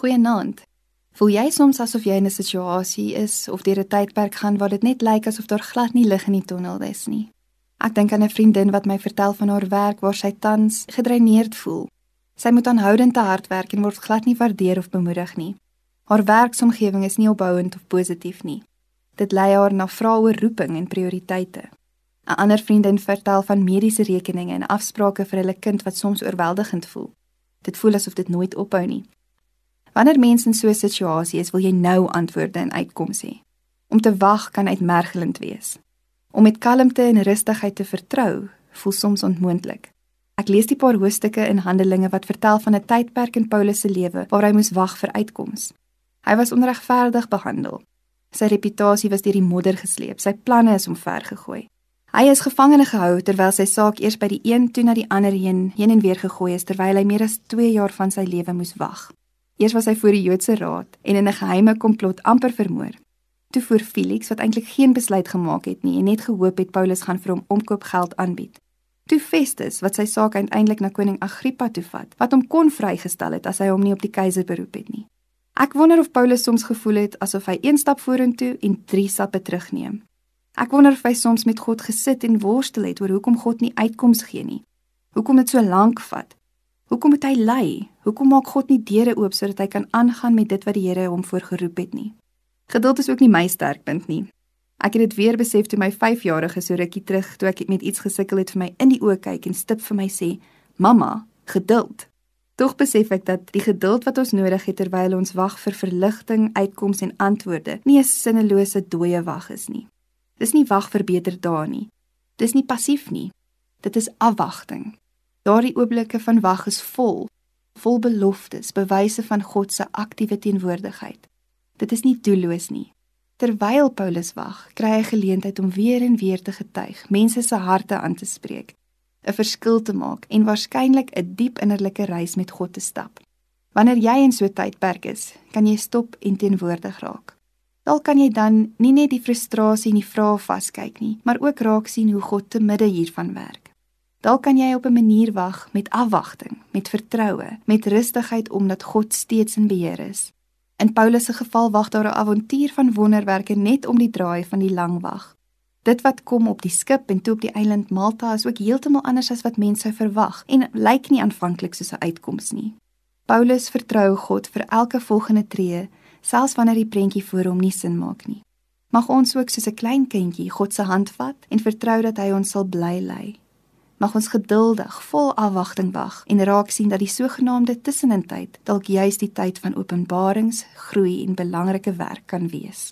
Goeienaand. Voel jy soms asof jy in 'n situasie is of deur 'n tydperk gaan waar dit net lyk asof daar glad nie lig in die tonnel is nie? Ek dink aan 'n vriendin wat my vertel van haar werk waar sy tans gedreineerd voel. Sy moet aanhoudend te hard werk en word glad nie waardeer of bemoedig nie. Haar werksomgewing is nie opbouend of positief nie. Dit lei haar na vrae oor roeping en prioriteite. 'n Ander vriendin vertel van mediese rekeninge en afsprake vir hulle kind wat soms oorweldigend voel. Dit voel asof dit nooit ophou nie. Wanneer mense in so 'n situasie is, wil jy nou antwoorde en uitkomste hê. Om te wag kan uitmergelend wees. Om met kalmte en rustigheid te vertrou, voel soms onmoontlik. Ek lees die paar hoofstukke in Handelinge wat vertel van 'n tydperk in Paulus se lewe waar hy moes wag vir uitkoms. Hy was onregverdig behandel. Sy reputasie was deur die modder gesleep. Sy planne is omvergegooi. Hy is gevangene gehou terwyl sy saak eers by die een toe na die ander heen, heen en weer gegooi is terwyl hy meer as 2 jaar van sy lewe moes wag. Eers was hy voor die Joodse raad en in 'n geheime komplot amper vermoor. Toe voer Felix wat eintlik geen besluit gemaak het nie en net gehoop het Paulus gaan vir hom omkoopgeld aanbied. Toe Festus wat sy saak uiteindelik na koning Agrippa toe vat, wat hom kon vrygestel het as hy hom nie op die keiser beroep het nie. Ek wonder of Paulus soms gevoel het asof hy een stap vorentoe en drie stappe terugneem. Ek wonder of hy soms met God gesit en worstel het oor hoekom God nie uitkoms gee nie. Hoekom dit so lank vat? Hoekom moet hy ly? Hoekom maak God nie deure oop sodat hy kan aangaan met dit wat die Here hom voorgeroep het nie? Geduld is ook nie my sterkpunt nie. Ek het dit weer besef toe my 5-jarige so rukkie terug toe ek met iets gesukkel het vir my in die oë kyk en stip vir my sê: "Mamma, geduld." Tog besef ek dat die geduld wat ons nodig het terwyl ons wag vir verligting, uitkomste en antwoorde, nie 'n sinnelose dooie wag is nie. Dis nie wag vir beter dae nie. Dis nie passief nie. Dit is afwagting. Daardie oomblikke van wag is vol, vol beloftes, bewyse van God se aktiewe teenwoordigheid. Dit is nie doelloos nie. Terwyl Paulus wag, kry hy geleentheid om weer en weer te getuig, mense se harte aan te spreek, 'n verskil te maak en waarskynlik 'n diep innerlike reis met God te stap. Wanneer jy in so 'n tydperk is, kan jy stop en teenwoordig raak. Dalk kan jy dan nie net die frustrasie en die vrae vaskyk nie, maar ook raak sien hoe God te midde hiervan werk. Dalk kan jy op 'n manier wag met afwagting, met vertroue, met rustigheid omdat God steeds in beheer is. In Paulus se geval wag daar 'n avontuur van wonderwerke net om die draai van die lang wag. Dit wat kom op die skip en toe op die eiland Malta is ook heeltemal anders as wat mense sou verwag en lyk nie aanvanklik soos 'n uitkoms nie. Paulus vertrou God vir elke volgende tree, selfs wanneer die prentjie voor hom nie sin maak nie. Mag ons ook soos 'n klein kindjie God se hand vat en vertrou dat hy ons sal bly lei mag ons geduldig, vol afwagting wag en raak sien dat die sogenaamde tussenintyd dalk juis die tyd van openbarings, groei en belangrike werk kan wees.